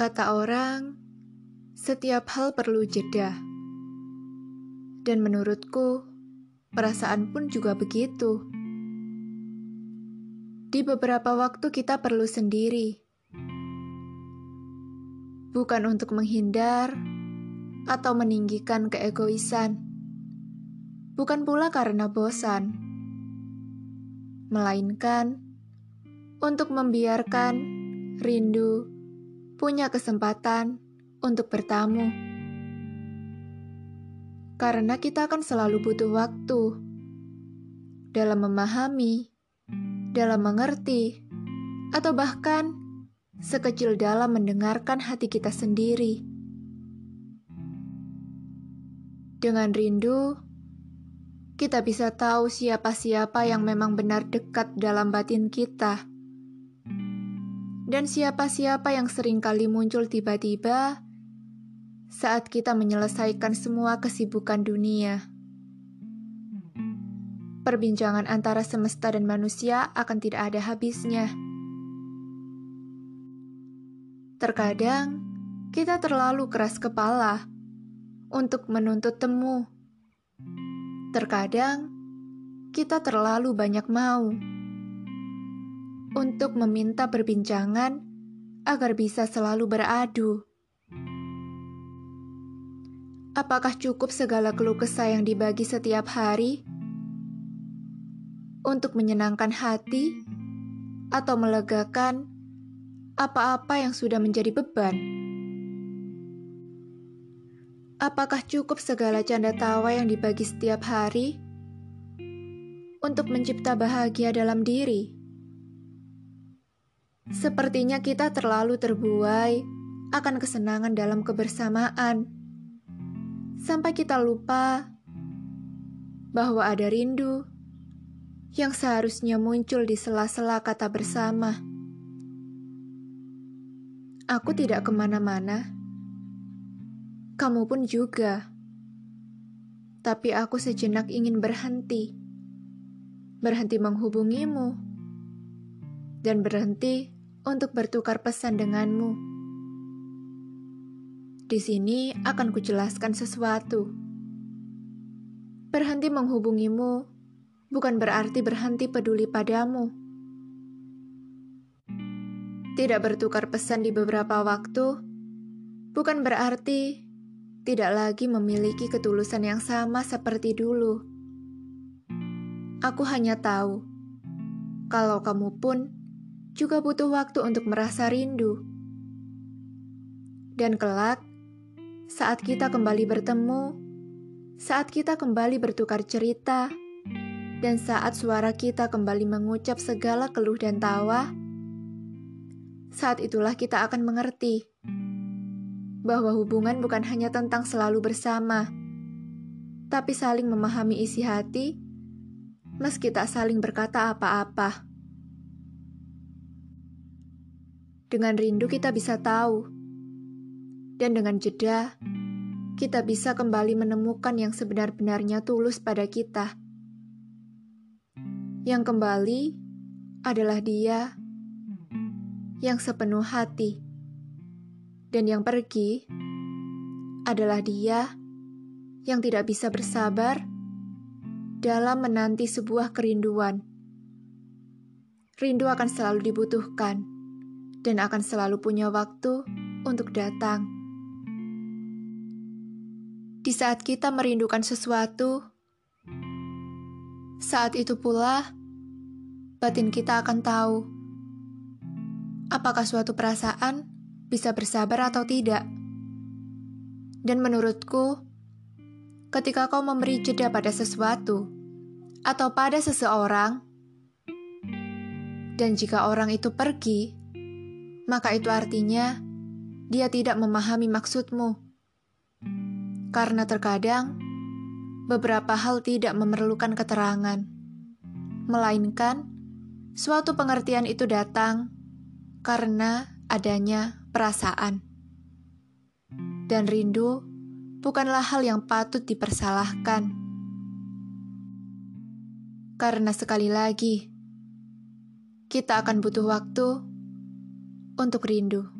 Kata orang, setiap hal perlu jeda. Dan menurutku, perasaan pun juga begitu. Di beberapa waktu kita perlu sendiri. Bukan untuk menghindar atau meninggikan keegoisan. Bukan pula karena bosan. Melainkan untuk membiarkan rindu punya kesempatan untuk bertamu. Karena kita akan selalu butuh waktu dalam memahami, dalam mengerti, atau bahkan sekecil dalam mendengarkan hati kita sendiri. Dengan rindu, kita bisa tahu siapa-siapa yang memang benar dekat dalam batin kita dan siapa-siapa yang sering kali muncul tiba-tiba saat kita menyelesaikan semua kesibukan dunia. Perbincangan antara semesta dan manusia akan tidak ada habisnya. Terkadang kita terlalu keras kepala untuk menuntut temu. Terkadang kita terlalu banyak mau untuk meminta perbincangan agar bisa selalu beradu. Apakah cukup segala keluh kesah yang dibagi setiap hari untuk menyenangkan hati atau melegakan apa-apa yang sudah menjadi beban? Apakah cukup segala canda tawa yang dibagi setiap hari untuk mencipta bahagia dalam diri? Sepertinya kita terlalu terbuai akan kesenangan dalam kebersamaan, sampai kita lupa bahwa ada rindu yang seharusnya muncul di sela-sela kata bersama. Aku tidak ke mana-mana, kamu pun juga. Tapi aku sejenak ingin berhenti, berhenti menghubungimu, dan berhenti untuk bertukar pesan denganmu. Di sini akan kujelaskan sesuatu. Berhenti menghubungimu bukan berarti berhenti peduli padamu. Tidak bertukar pesan di beberapa waktu bukan berarti tidak lagi memiliki ketulusan yang sama seperti dulu. Aku hanya tahu kalau kamu pun juga butuh waktu untuk merasa rindu. Dan kelak, saat kita kembali bertemu, saat kita kembali bertukar cerita, dan saat suara kita kembali mengucap segala keluh dan tawa, saat itulah kita akan mengerti bahwa hubungan bukan hanya tentang selalu bersama, tapi saling memahami isi hati, meski tak saling berkata apa-apa. Dengan rindu kita bisa tahu. Dan dengan jeda, kita bisa kembali menemukan yang sebenar-benarnya tulus pada kita. Yang kembali adalah dia yang sepenuh hati. Dan yang pergi adalah dia yang tidak bisa bersabar dalam menanti sebuah kerinduan. Rindu akan selalu dibutuhkan dan akan selalu punya waktu untuk datang. Di saat kita merindukan sesuatu, saat itu pula batin kita akan tahu apakah suatu perasaan bisa bersabar atau tidak. Dan menurutku, ketika kau memberi jeda pada sesuatu atau pada seseorang, dan jika orang itu pergi, maka itu artinya dia tidak memahami maksudmu. Karena terkadang beberapa hal tidak memerlukan keterangan, melainkan suatu pengertian itu datang karena adanya perasaan. Dan rindu bukanlah hal yang patut dipersalahkan. Karena sekali lagi, kita akan butuh waktu untuk rindu.